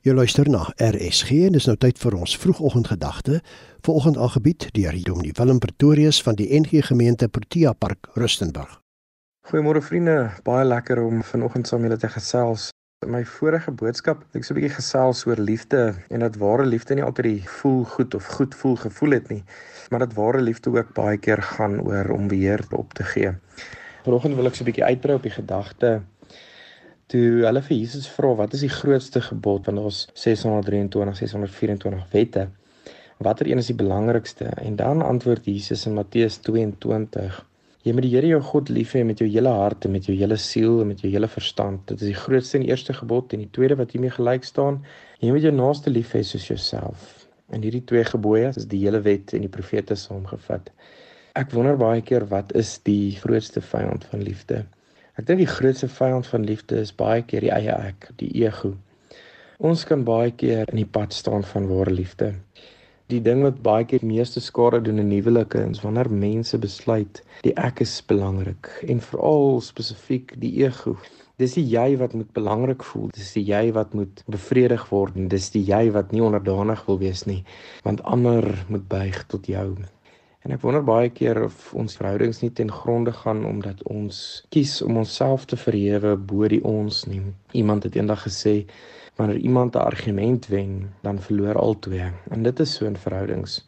Jy luister na RSG en dis nou tyd vir ons vroegoggendgedagte. Vanoggend aangebied deur Dominee Willem Pretorius van die NG Gemeente Protea Park Rustenburg. Goeiemôre vriende, baie lekker om vanoggend saam julle te gesels. In my vorige boodskap het ek so 'n bietjie gesels oor liefde en dat ware liefde nie altyd die voel goed of goed voel gevoel het nie, maar dat ware liefde ook baie keer gaan oor om beheer op te gee. Vanoggend wil ek so 'n bietjie uitbrei op die gedagte toe hulle vir Jesus vra wat is die grootste gebod? Want ons 623 624 wette. Watter een is die belangrikste? En dan antwoord Jesus in Matteus 22 jy moet die Here jou God lief hê met jou hele hart en met jou hele siel en met jou hele verstand. Dit is die grootste en eerste gebod en die tweede wat hiermee gelyk staan jy moet jou naaste lief hê soos jouself. En hierdie twee gebooie is die hele wet en die profete saamgevat. Ek wonder baie keer wat is die grootste vyand van liefde Ek dink die grootste vyand van liefde is baie keer die eie ek, die ego. Ons kan baie keer in die pad staan van ware liefde. Die ding wat baie keer meeste skade doen in huwelike is wanneer mense besluit die ek is belangrik en veral spesifiek die ego. Dis die jy wat moet belangrik voel, dis die jy wat moet bevredig word en dis die jy wat nie onderdanig wil wees nie, want ander moet buig tot jou. En ek wonder baie keer of ons verhoudings nie ten gronde gaan omdat ons kies om onsself te verhewe bo die ons nie. Iemand het eendag gesê wanneer iemand 'n argument wen, dan verloor albei. En dit is so in verhoudings.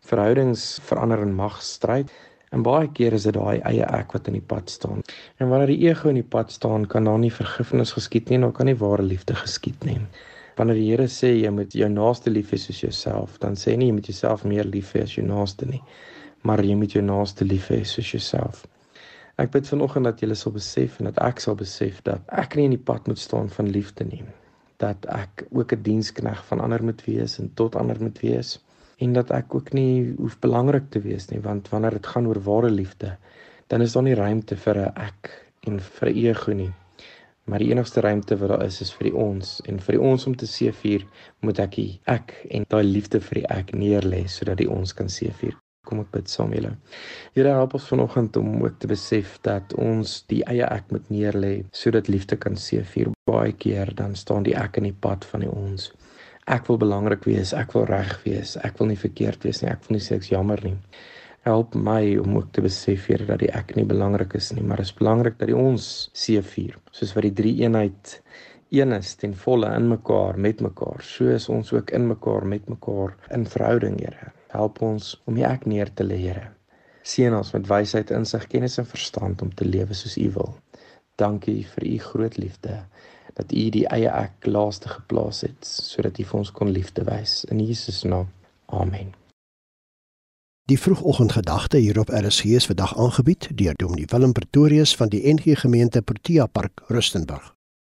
Verhoudings verander in magstryd. En baie keer is dit daai eie ek wat in die pad staan. En wanneer die ego in die pad staan, kan daar nie vergifnis geskied nie en dan kan nie ware liefde geskied nie. Wanneer die Here sê jy moet jou naaste lief hê soos jouself, dan sê nie jy moet jouself meer lief hê as jou naaste nie, maar jy moet jou naaste lief hê soos jouself. Ek bid vanoggend dat julle sal besef en dat ek sal besef dat ek nie in die pad moet staan van liefde nie, dat ek ook 'n dienskneg van ander moet wees en tot ander moet wees en dat ek ook nie hoef belangrik te wees nie, want wanneer dit gaan oor ware liefde, dan is daar nie ruimte vir 'n ek en vir ego nie. Maar die enigste ruimte wat daar is is vir die ons en vir die ons om te seëvier moet ek die ek en daai liefde vir die ek neerlê sodat die ons kan seëvier. Kom ek bid saam julle. Here help ons vanoggend om ook te besef dat ons die eie ek moet neerlê sodat liefde kan seëvier. Baie keer dan staan die ek in die pad van die ons. Ek wil belangrik wees, ek wil reg wees, ek wil nie verkeerd wees nie, ek wil nie sê ek's jammer nie. Help my om ook te besef hier dat die ek nie belangrik is nie, maar dit is belangrik dat die ons seëvier, soos wat die drie eenheid een is ten volle in mekaar met mekaar. So is ons ook in mekaar met mekaar in verhouding, Here. Help ons om die ek neer te lê, Here. Seën ons met wysheid, insig, kennis en verstand om te lewe soos U wil. Dankie vir U groot liefde dat U die eie ek laaste geplaas het sodat U vir ons kon liefde wys in Jesus naam. Amen. Die vroegoggendgedagte hier op RSG is vandag aangebied deur Dominee Willem Pretorius van die NG Gemeente Protea Park Rustenburg.